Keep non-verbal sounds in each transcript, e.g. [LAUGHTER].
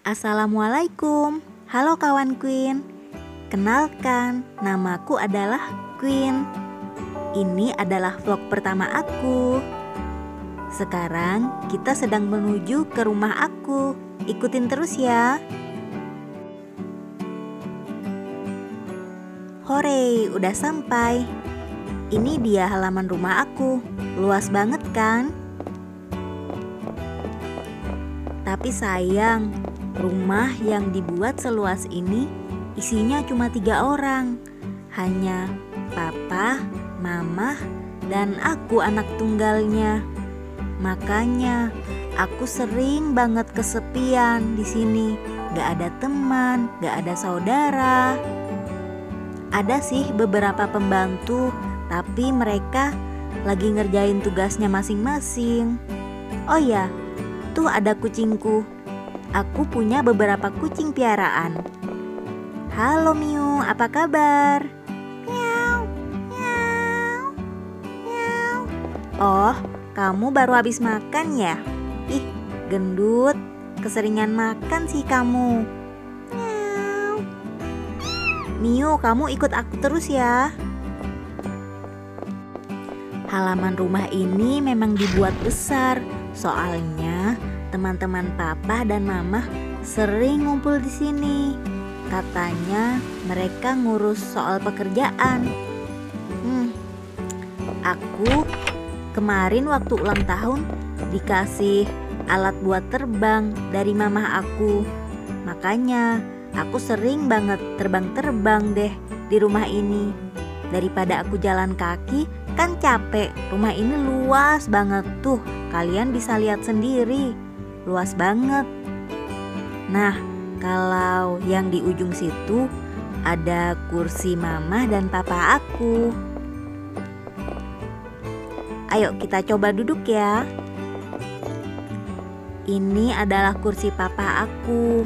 Assalamualaikum, halo kawan Queen. Kenalkan, namaku adalah Queen. Ini adalah vlog pertama aku. Sekarang kita sedang menuju ke rumah aku. Ikutin terus ya. Hore, udah sampai. Ini dia halaman rumah aku. Luas banget kan? Tapi sayang, rumah yang dibuat seluas ini isinya cuma tiga orang. Hanya papa, mama, dan aku anak tunggalnya. Makanya aku sering banget kesepian di sini. Gak ada teman, gak ada saudara. Ada sih beberapa pembantu, tapi mereka lagi ngerjain tugasnya masing-masing. Oh ya, Tuh ada kucingku. Aku punya beberapa kucing piaraan. Halo Miu, apa kabar? Miau, miau, miau. Oh, kamu baru habis makan ya? Ih, gendut. Keseringan makan sih kamu. Miau. Miu, kamu ikut aku terus ya. Halaman rumah ini memang dibuat besar Soalnya teman-teman papa dan mama sering ngumpul di sini. Katanya mereka ngurus soal pekerjaan. Hmm, aku kemarin waktu ulang tahun dikasih alat buat terbang dari mama aku. Makanya aku sering banget terbang-terbang deh di rumah ini. Daripada aku jalan kaki, kan capek. Rumah ini luas banget tuh Kalian bisa lihat sendiri, luas banget. Nah, kalau yang di ujung situ ada kursi mama dan papa aku. Ayo kita coba duduk ya. Ini adalah kursi papa aku.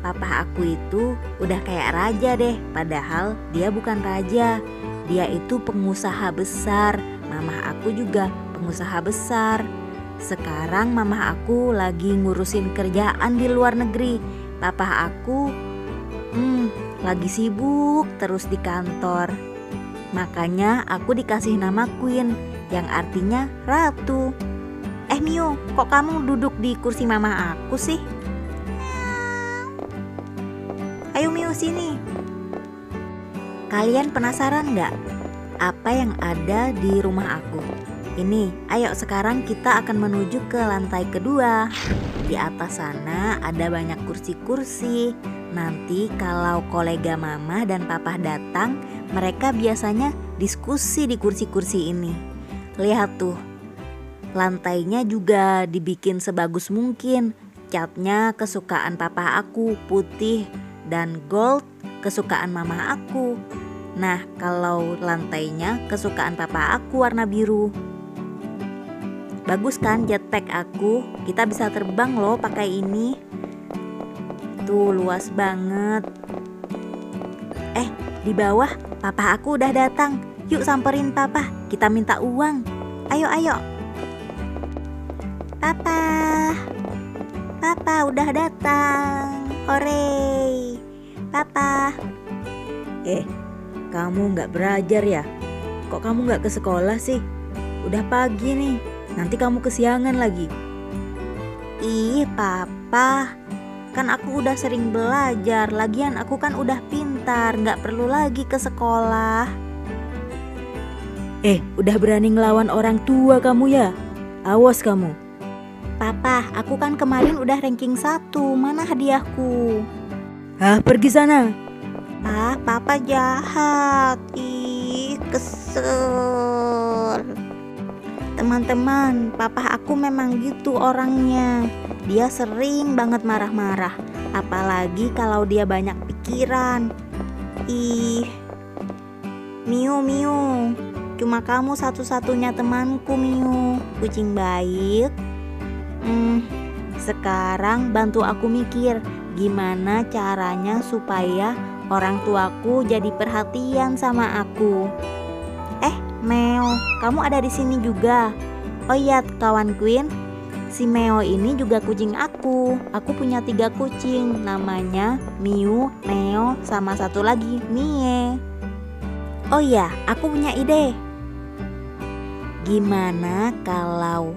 Papa aku itu udah kayak raja deh, padahal dia bukan raja. Dia itu pengusaha besar. Mama aku juga pengusaha besar. Sekarang mama aku lagi ngurusin kerjaan di luar negeri. Papa aku hmm, lagi sibuk terus di kantor. Makanya aku dikasih nama Queen yang artinya ratu. Eh Mio, kok kamu duduk di kursi mama aku sih? Ayo Mio sini. Kalian penasaran nggak apa yang ada di rumah aku? Ini, ayo sekarang kita akan menuju ke lantai kedua. Di atas sana ada banyak kursi-kursi. Nanti kalau kolega mama dan papa datang, mereka biasanya diskusi di kursi-kursi ini. Lihat tuh, lantainya juga dibikin sebagus mungkin. Catnya kesukaan papa aku putih dan gold kesukaan mama aku. Nah, kalau lantainya kesukaan papa aku warna biru. Bagus kan jetpack aku? Kita bisa terbang loh pakai ini. Tuh luas banget. Eh, di bawah papa aku udah datang. Yuk samperin papa, kita minta uang. Ayo, ayo. Papa. Papa udah datang. Hore. Papa. Eh, kamu nggak belajar ya? Kok kamu nggak ke sekolah sih? Udah pagi nih. Nanti kamu kesiangan lagi. Ih, papa. Kan aku udah sering belajar. Lagian aku kan udah pintar, nggak perlu lagi ke sekolah. Eh, udah berani ngelawan orang tua kamu ya? Awas kamu. Papa, aku kan kemarin udah ranking satu. Mana hadiahku? Hah, pergi sana. Ah, papa jahat. Ih, kesel. Teman-teman, papa aku memang gitu orangnya. Dia sering banget marah-marah, apalagi kalau dia banyak pikiran. Ih, Miu Miu, cuma kamu satu-satunya temanku Miu, kucing baik. Hmm, sekarang bantu aku mikir gimana caranya supaya orang tuaku jadi perhatian sama aku. Meo, kamu ada di sini juga. Oh iya, kawan Queen. Si Meo ini juga kucing aku. Aku punya tiga kucing, namanya Miu, Neo, sama satu lagi Mie. Oh iya, aku punya ide. Gimana kalau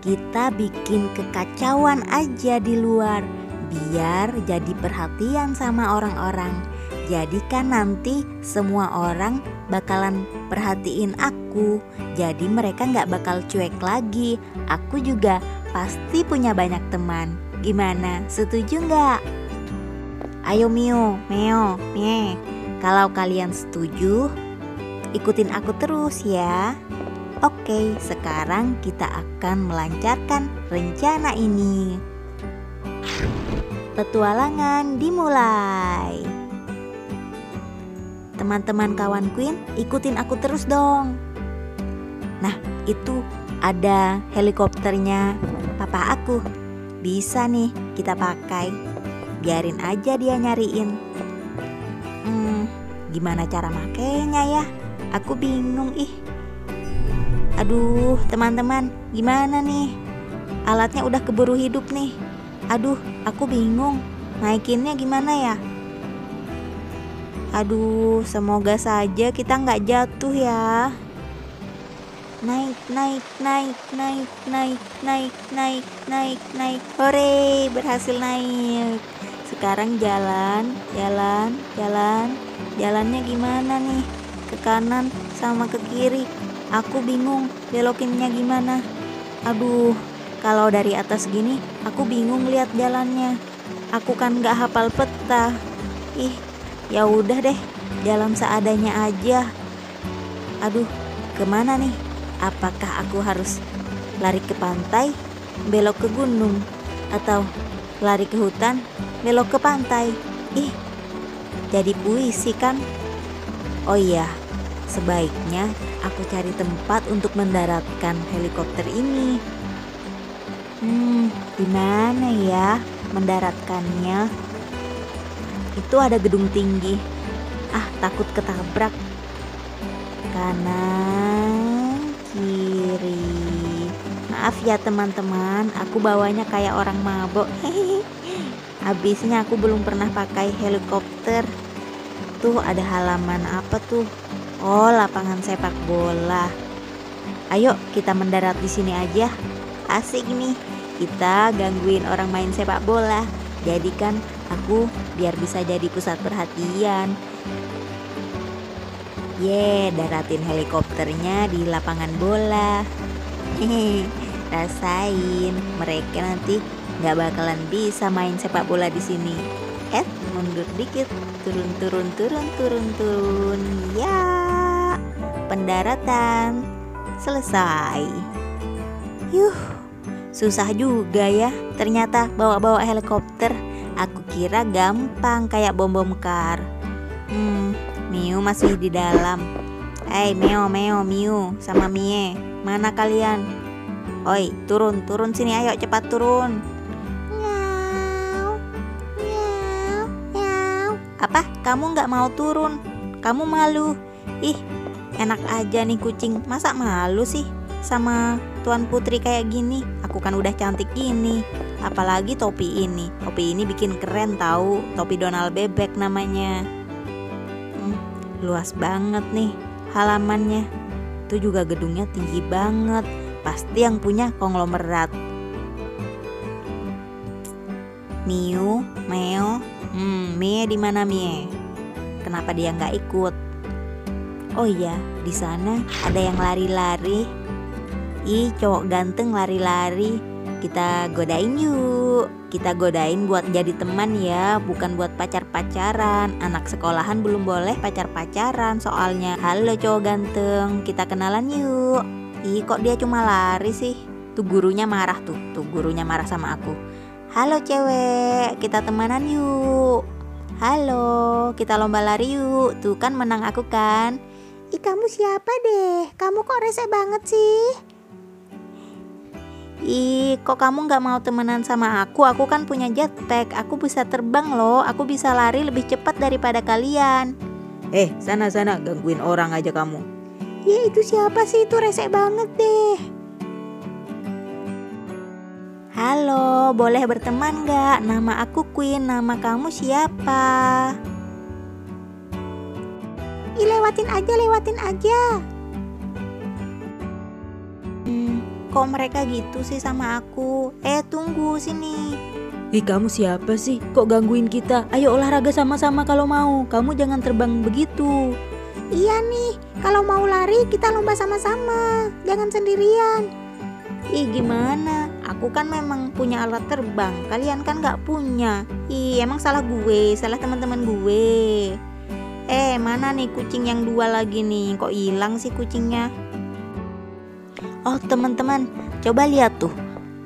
kita bikin kekacauan aja di luar, biar jadi perhatian sama orang-orang. Jadi kan nanti semua orang bakalan perhatiin aku. Jadi mereka nggak bakal cuek lagi. Aku juga pasti punya banyak teman. Gimana? Setuju nggak? Ayo Mio, Meo, Mie. Kalau kalian setuju, ikutin aku terus ya. Oke, sekarang kita akan melancarkan rencana ini. Petualangan dimulai. Teman-teman kawan Queen, ikutin aku terus dong. Nah, itu ada helikopternya papa aku. Bisa nih kita pakai. Biarin aja dia nyariin. Hmm, gimana cara makainya ya? Aku bingung ih. Aduh, teman-teman, gimana nih? Alatnya udah keburu hidup nih. Aduh, aku bingung. Naikinnya gimana ya? Aduh, semoga saja kita nggak jatuh ya. Naik naik naik naik naik naik naik naik naik. Hore berhasil naik. Sekarang jalan jalan jalan. Jalannya gimana nih? Ke kanan sama ke kiri. Aku bingung belokinnya gimana. Aduh kalau dari atas gini aku bingung lihat jalannya. Aku kan gak hafal peta. Ih ya udah deh jalan seadanya aja aduh ke mana nih apakah aku harus lari ke pantai, belok ke gunung, atau lari ke hutan, belok ke pantai? Ih, jadi puisi kan? Oh iya, sebaiknya aku cari tempat untuk mendaratkan helikopter ini. Hmm, di mana ya mendaratkannya? Itu ada gedung tinggi. Ah, takut ketabrak. Kanan kiri. Maaf ya teman-teman, aku bawanya kayak orang mabok. Habisnya aku belum pernah pakai helikopter. Tuh ada halaman apa tuh? Oh, lapangan sepak bola. Ayo kita mendarat di sini aja. Asik nih. Kita gangguin orang main sepak bola. Jadi kan aku biar bisa jadi pusat perhatian. Ye, daratin helikopternya di lapangan bola. Hehe, rasain. Mereka nanti nggak bakalan bisa main sepak bola di sini. Eh, mundur dikit. Turun, turun, turun, turun, turun. Ya, pendaratan selesai. Yuh, susah juga ya. Ternyata bawa-bawa helikopter. Aku kira gampang kayak bom-bom kar. Hmm, Miu masih di dalam. Hei Meo, Meo, Miu, sama Mie, mana kalian? Oi, turun, turun sini, ayo cepat turun. Miau, miau, miau. Apa? Kamu nggak mau turun? Kamu malu? Ih, enak aja nih kucing. Masa malu sih sama Tuan Putri kayak gini? Aku kan udah cantik gini. Apalagi topi ini. Topi ini bikin keren tahu. Topi Donald Bebek namanya luas banget nih halamannya. Itu juga gedungnya tinggi banget. Pasti yang punya konglomerat. Miu, Meo, hmm, Mie di mana Mie? Kenapa dia nggak ikut? Oh iya, di sana ada yang lari-lari. Ih, cowok ganteng lari-lari. Kita godain yuk. Kita godain buat jadi teman ya, bukan buat pacar-pacaran. Anak sekolahan belum boleh pacar-pacaran soalnya. Halo cowok ganteng, kita kenalan yuk. Ih, kok dia cuma lari sih? Tuh gurunya marah tuh. Tuh gurunya marah sama aku. Halo cewek, kita temanan yuk. Halo, kita lomba lari yuk. Tuh kan menang aku kan. Ih kamu siapa deh? Kamu kok rese banget sih? Ih, kok kamu nggak mau temenan sama aku? Aku kan punya jetpack. Aku bisa terbang loh. Aku bisa lari lebih cepat daripada kalian. Eh, sana-sana gangguin orang aja kamu. Ya itu siapa sih? Itu rese banget deh. Halo, boleh berteman gak? Nama aku Queen, nama kamu siapa? Ih, lewatin aja, lewatin aja. Hmm, kok mereka gitu sih sama aku? Eh, tunggu sini. Ih kamu siapa sih? Kok gangguin kita? Ayo olahraga sama-sama kalau mau. Kamu jangan terbang begitu. Iya nih, kalau mau lari kita lomba sama-sama, jangan sendirian. Ih gimana? Aku kan memang punya alat terbang, kalian kan nggak punya. Ih emang salah gue, salah teman-teman gue. Eh mana nih kucing yang dua lagi nih? Kok hilang sih kucingnya? Oh teman-teman, coba lihat tuh,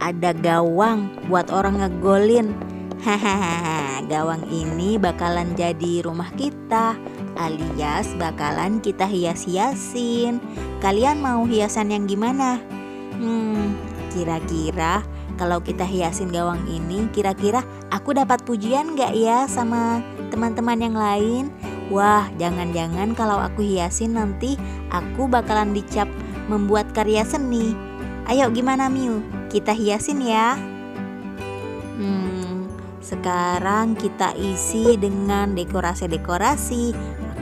ada gawang buat orang ngegolin. Hahaha, gawang ini bakalan jadi rumah kita alias bakalan kita hias-hiasin. Kalian mau hiasan yang gimana? Hmm, kira-kira kalau kita hiasin gawang ini, kira-kira aku dapat pujian gak ya sama teman-teman yang lain? Wah, jangan-jangan kalau aku hiasin nanti aku bakalan dicap membuat karya seni. Ayo gimana Miu? Kita hiasin ya. Hmm, sekarang kita isi dengan dekorasi-dekorasi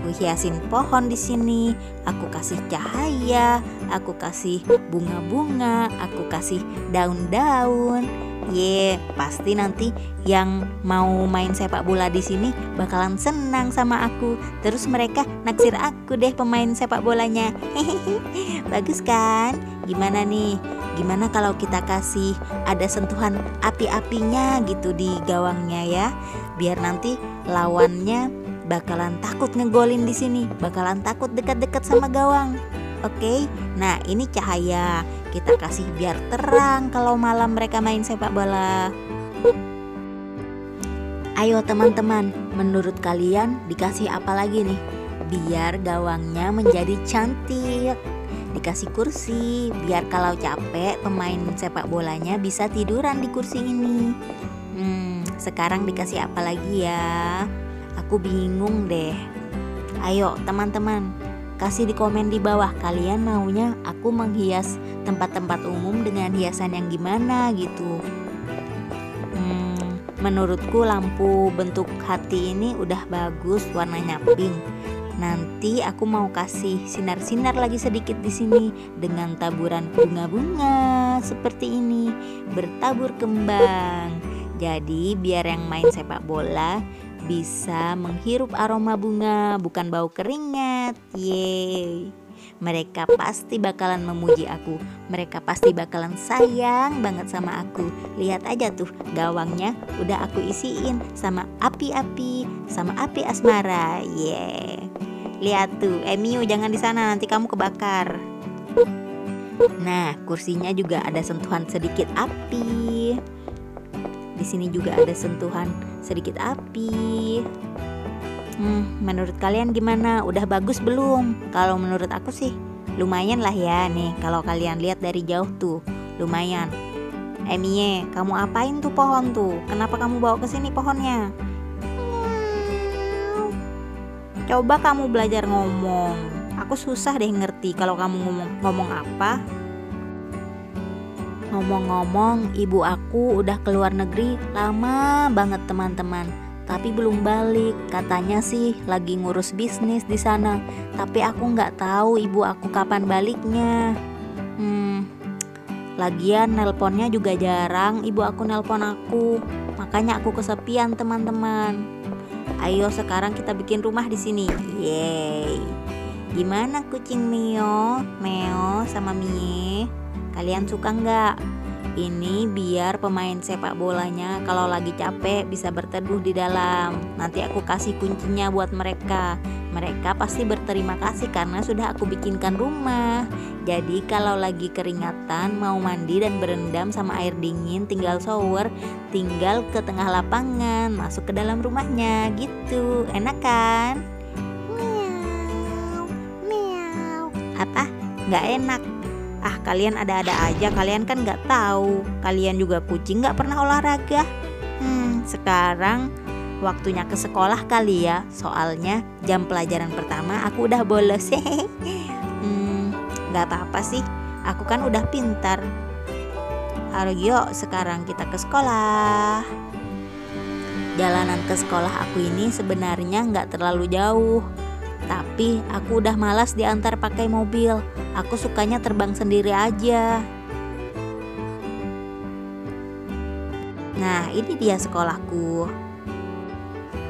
aku hiasin pohon di sini, aku kasih cahaya, aku kasih bunga-bunga, aku kasih daun-daun. Ye, pasti nanti yang mau main sepak bola di sini bakalan senang sama aku. Terus mereka naksir aku deh pemain sepak bolanya. Hehehe, [LAUGHS] bagus kan? Gimana nih? Gimana kalau kita kasih ada sentuhan api-apinya gitu di gawangnya ya? Biar nanti lawannya bakalan takut ngegolin di sini, bakalan takut dekat-dekat sama gawang. Oke, nah ini cahaya kita kasih biar terang kalau malam mereka main sepak bola. Ayo teman-teman, menurut kalian dikasih apa lagi nih? Biar gawangnya menjadi cantik. Dikasih kursi, biar kalau capek pemain sepak bolanya bisa tiduran di kursi ini. Hmm, sekarang dikasih apa lagi ya? Aku bingung deh. Ayo teman-teman, kasih di komen di bawah kalian maunya aku menghias tempat-tempat umum dengan hiasan yang gimana gitu. Hmm, menurutku lampu bentuk hati ini udah bagus warnanya pink. Nanti aku mau kasih sinar-sinar lagi sedikit di sini dengan taburan bunga-bunga seperti ini bertabur kembang. Jadi biar yang main sepak bola bisa menghirup aroma bunga, bukan bau keringat. Yeay. Mereka pasti bakalan memuji aku. Mereka pasti bakalan sayang banget sama aku. Lihat aja tuh, gawangnya udah aku isiin sama api-api, sama api asmara. Yeay. Lihat tuh, Emiu jangan di sana nanti kamu kebakar. Nah, kursinya juga ada sentuhan sedikit api. Di sini juga ada sentuhan sedikit api. Hmm, menurut kalian gimana? Udah bagus belum? Kalau menurut aku sih lumayan lah ya nih. Kalau kalian lihat dari jauh tuh, lumayan. Emie, kamu apain tuh pohon tuh? Kenapa kamu bawa ke sini pohonnya? Coba kamu belajar ngomong. Aku susah deh ngerti kalau kamu ngomong ngomong apa. Ngomong-ngomong, ibu aku udah keluar negeri lama banget teman-teman. Tapi belum balik. Katanya sih lagi ngurus bisnis di sana. Tapi aku nggak tahu ibu aku kapan baliknya. Hmm, lagian nelponnya juga jarang. Ibu aku nelpon aku. Makanya aku kesepian teman-teman. Ayo sekarang kita bikin rumah di sini. Yeay. Gimana kucing Mio, Meo sama Mie? Kalian suka nggak? Ini biar pemain sepak bolanya kalau lagi capek bisa berteduh di dalam. Nanti aku kasih kuncinya buat mereka. Mereka pasti berterima kasih karena sudah aku bikinkan rumah. Jadi kalau lagi keringatan mau mandi dan berendam sama air dingin tinggal shower, tinggal ke tengah lapangan, masuk ke dalam rumahnya gitu. Enak kan? Miau, miau. Apa? Nggak enak ah kalian ada-ada aja kalian kan nggak tahu. Kalian juga kucing nggak pernah olahraga. Hmm sekarang waktunya ke sekolah kali ya. Soalnya jam pelajaran pertama aku udah bolos. [LAUGHS] Hmm nggak apa-apa sih. Aku kan udah pintar. Halo yuk sekarang kita ke sekolah. Jalanan ke sekolah aku ini sebenarnya nggak terlalu jauh. Tapi aku udah malas diantar pakai mobil Aku sukanya terbang sendiri aja. Nah ini dia sekolahku.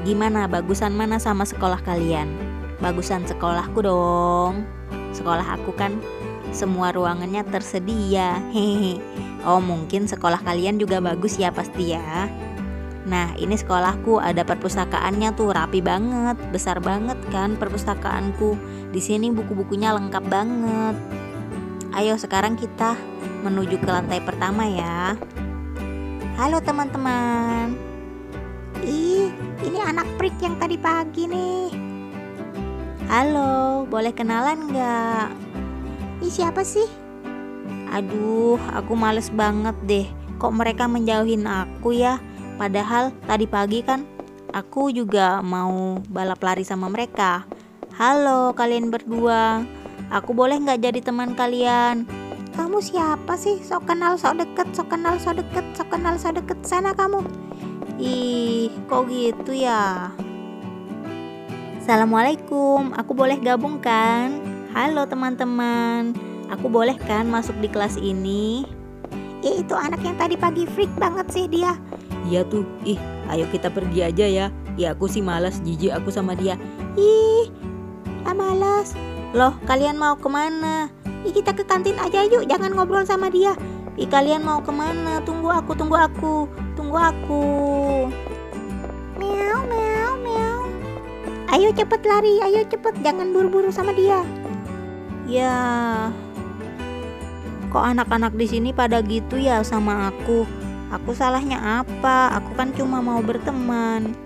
Gimana? Bagusan mana sama sekolah kalian? Bagusan sekolahku dong. Sekolah aku kan semua ruangannya tersedia. Hehe [LAUGHS] Oh mungkin sekolah kalian juga bagus ya pasti ya Nah ini sekolahku ada perpustakaannya tuh rapi banget Besar banget kan perpustakaanku Di sini buku-bukunya lengkap banget Ayo sekarang kita menuju ke lantai pertama ya Halo teman-teman Ih, ini anak prik yang tadi pagi nih. Halo, boleh kenalan nggak? Ih, siapa sih? Aduh, aku males banget deh. Kok mereka menjauhin aku ya? Padahal tadi pagi kan aku juga mau balap lari sama mereka. Halo kalian berdua, aku boleh nggak jadi teman kalian? Kamu siapa sih? Sok kenal, sok deket, sok kenal, sok deket, sok kenal, sok deket. Sana kamu. Ih, kok gitu ya? Assalamualaikum, aku boleh gabung kan? Halo teman-teman, aku boleh kan masuk di kelas ini? Ih, itu anak yang tadi pagi freak banget sih dia. Iya tuh, ih ayo kita pergi aja ya. Ya aku sih malas jijik aku sama dia. Ih, ah malas. Loh, kalian mau ke mana? Ih, kita ke kantin aja yuk, jangan ngobrol sama dia. Ih, kalian mau ke mana? Tunggu aku, tunggu aku, tunggu aku. Meow, meow, meow. Ayo cepet lari, ayo cepet, jangan buru-buru sama dia. Ya, kok anak-anak di sini pada gitu ya sama aku? Aku salahnya apa? Aku kan cuma mau berteman.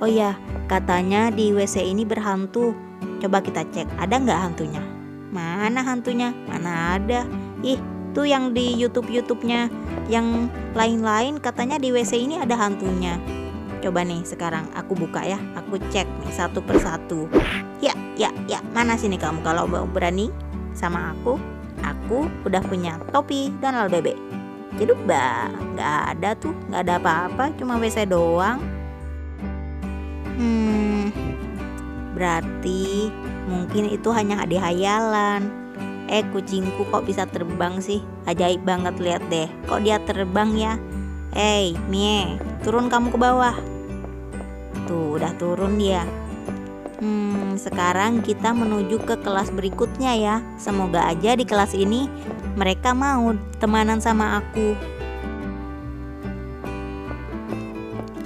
Oh ya, katanya di WC ini berhantu. Coba kita cek, ada nggak hantunya? Mana hantunya? Mana ada? Ih, tuh yang di YouTube YouTube-nya yang lain-lain katanya di WC ini ada hantunya. Coba nih sekarang aku buka ya, aku cek nih satu persatu. Ya, ya, ya, mana sini kamu kalau mau berani sama aku? Aku udah punya topi Donald bebek. Jeduk bah, nggak ada tuh, nggak ada apa-apa, cuma WC doang. Hmm, berarti mungkin itu hanya di hayalan. Eh kucingku kok bisa terbang sih? Ajaib banget lihat deh. Kok dia terbang ya? Hei, Mie, turun kamu ke bawah. Tuh, udah turun dia. Hmm, sekarang kita menuju ke kelas berikutnya ya. Semoga aja di kelas ini mereka mau temanan sama aku.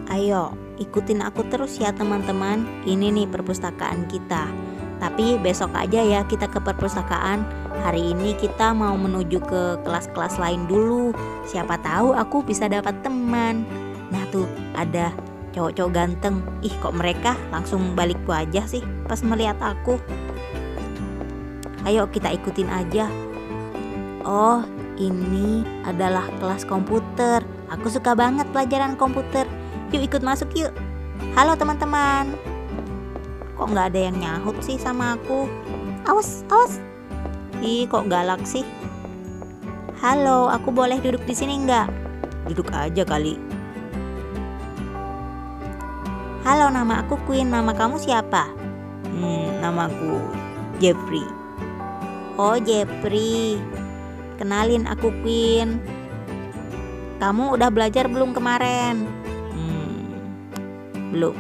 Ayo, ikutin aku terus ya teman-teman. Ini nih perpustakaan kita. Tapi besok aja ya kita ke perpustakaan. Hari ini kita mau menuju ke kelas-kelas lain dulu. Siapa tahu aku bisa dapat teman. Nah tuh ada cowok-cowok ganteng. Ih kok mereka langsung balik wajah sih pas melihat aku. Ayo kita ikutin aja. Oh, ini adalah kelas komputer. Aku suka banget pelajaran komputer. Yuk ikut masuk yuk. Halo teman-teman. Kok nggak ada yang nyahut sih sama aku? Awas, awas. Ih, kok galak sih? Halo, aku boleh duduk di sini nggak? Duduk aja kali. Halo, nama aku Queen. Nama kamu siapa? Hmm, namaku Jeffrey. Oh, Jeffrey. Kenalin aku Queen. Kamu udah belajar belum kemarin? Hmm, Belum.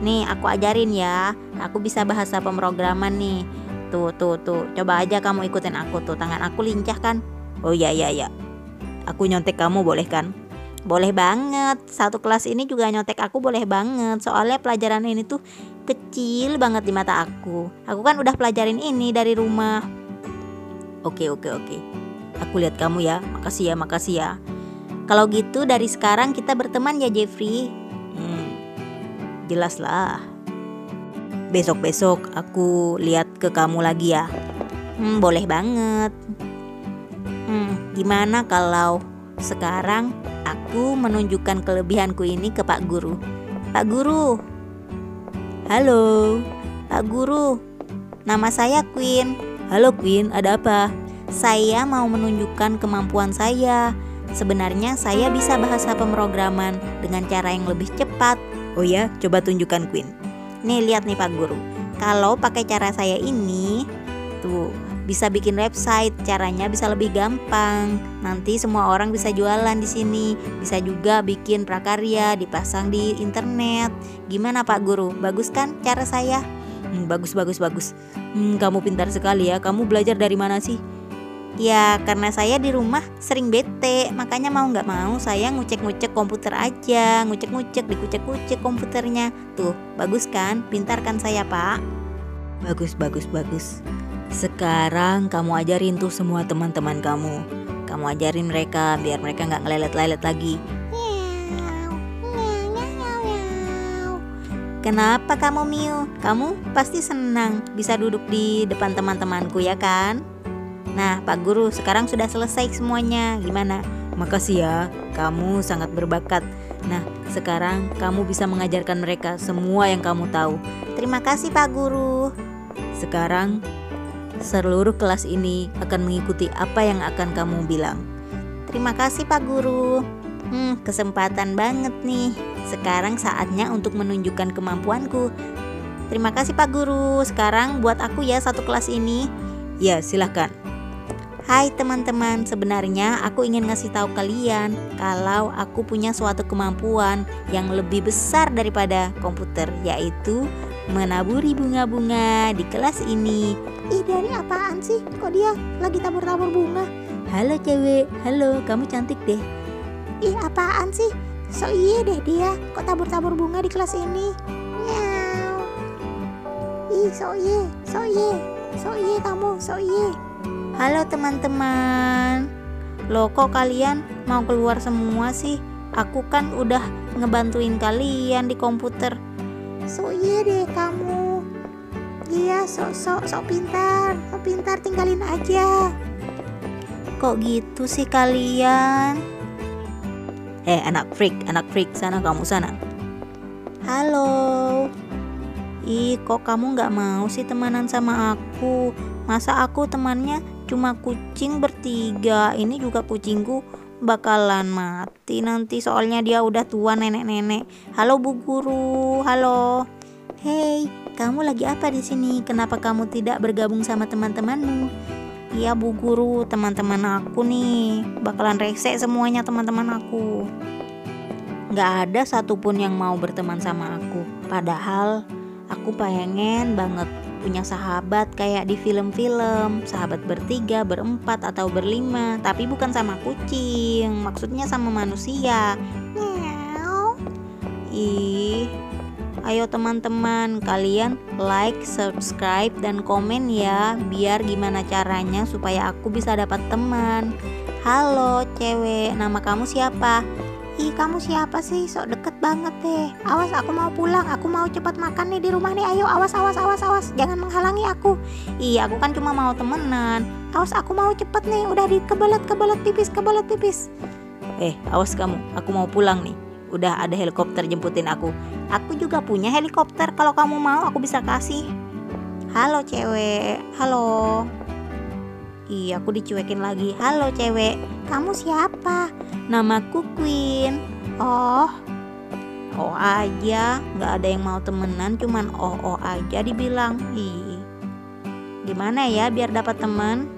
Nih, aku ajarin ya. Aku bisa bahasa pemrograman nih. Tuh, tuh, tuh. Coba aja kamu ikutin aku tuh. Tangan aku lincah kan? oh ya ya ya. Aku nyontek kamu boleh kan? Boleh banget. Satu kelas ini juga nyontek aku boleh banget. Soalnya pelajaran ini tuh kecil banget di mata aku. Aku kan udah pelajarin ini dari rumah. Oke oke oke. Aku lihat kamu ya. Makasih ya makasih ya. Kalau gitu dari sekarang kita berteman ya Jeffrey. Hmm, jelas. Besok-besok aku lihat ke kamu lagi ya. Hmm, boleh banget. Hmm, gimana kalau sekarang aku menunjukkan kelebihanku ini ke Pak Guru? Pak Guru. Halo, Pak Guru. Nama saya Queen. Halo Queen, ada apa? Saya mau menunjukkan kemampuan saya. Sebenarnya saya bisa bahasa pemrograman dengan cara yang lebih cepat. Oh ya, coba tunjukkan Queen. Nih lihat nih Pak Guru. Kalau pakai cara saya ini, tuh bisa bikin website, caranya bisa lebih gampang. Nanti semua orang bisa jualan di sini, bisa juga bikin prakarya dipasang di internet. Gimana Pak Guru? Bagus kan cara saya? Hmm, bagus bagus bagus. Hmm, kamu pintar sekali ya. Kamu belajar dari mana sih? Ya karena saya di rumah sering bete Makanya mau nggak mau saya ngucek-ngucek komputer aja Ngucek-ngucek dikucek-kucek komputernya. Tuh bagus kan? Pintar kan saya pak? Bagus bagus bagus. Sekarang kamu ajarin tuh semua teman-teman kamu. Kamu ajarin mereka biar mereka nggak ngelelet-lelet lagi. Kenapa kamu Miu? Kamu pasti senang bisa duduk di depan teman-temanku ya kan? Nah, Pak Guru, sekarang sudah selesai semuanya. Gimana? Makasih ya, kamu sangat berbakat. Nah, sekarang kamu bisa mengajarkan mereka semua yang kamu tahu. Terima kasih, Pak Guru. Sekarang seluruh kelas ini akan mengikuti apa yang akan kamu bilang. Terima kasih, Pak Guru. Hmm, kesempatan banget nih. Sekarang saatnya untuk menunjukkan kemampuanku. Terima kasih, Pak Guru. Sekarang buat aku ya satu kelas ini. Ya, silahkan. Hai teman-teman, sebenarnya aku ingin ngasih tahu kalian kalau aku punya suatu kemampuan yang lebih besar daripada komputer, yaitu menaburi bunga-bunga di kelas ini. Ih, dari apaan sih? Kok dia lagi tabur-tabur bunga? Halo cewek, halo, kamu cantik deh. Ih, apaan sih? So iya deh dia, kok tabur-tabur bunga di kelas ini? Miau. Ih, so iya, so iya, so iya kamu, so iya. Halo teman-teman Loh kok kalian mau keluar semua sih? Aku kan udah ngebantuin kalian di komputer So iya deh kamu. Iya, sok sok sok pintar, sok pintar tinggalin aja. Kok gitu sih kalian? Eh, anak freak, anak freak, sana kamu sana. Halo Ih kok kamu nggak mau sih temenan sama aku Masa aku temannya cuma kucing bertiga Ini juga kucingku bakalan mati nanti soalnya dia udah tua nenek-nenek. Halo Bu Guru, halo. Hei, kamu lagi apa di sini? Kenapa kamu tidak bergabung sama teman-temanmu? Iya Bu Guru, teman-teman aku nih. Bakalan rese semuanya teman-teman aku. Nggak ada satupun yang mau berteman sama aku. Padahal aku pengen banget punya sahabat kayak di film-film Sahabat bertiga, berempat, atau berlima Tapi bukan sama kucing Maksudnya sama manusia Miau. Ih, ayo teman-teman, kalian like, subscribe, dan komen ya, biar gimana caranya supaya aku bisa dapat teman. Halo, cewek, nama kamu siapa? Ih, kamu siapa sih? Sok deket banget deh. Awas, aku mau pulang. Aku mau cepat makan nih di rumah nih. Ayo, awas, awas, awas, awas. Jangan menghalangi aku. Iya, aku kan cuma mau temenan. Awas, aku mau cepet nih. Udah di kebelet, kebelet tipis, kebelet tipis. Eh, awas kamu, aku mau pulang nih. Udah ada helikopter jemputin aku. Aku juga punya helikopter. Kalau kamu mau, aku bisa kasih. Halo, cewek. Halo. Iya, aku dicuekin lagi. Halo, cewek. Kamu siapa? Namaku Queen. Oh, Oh aja, nggak ada yang mau temenan, cuman oh oh aja dibilang. Ih, gimana ya biar dapat teman?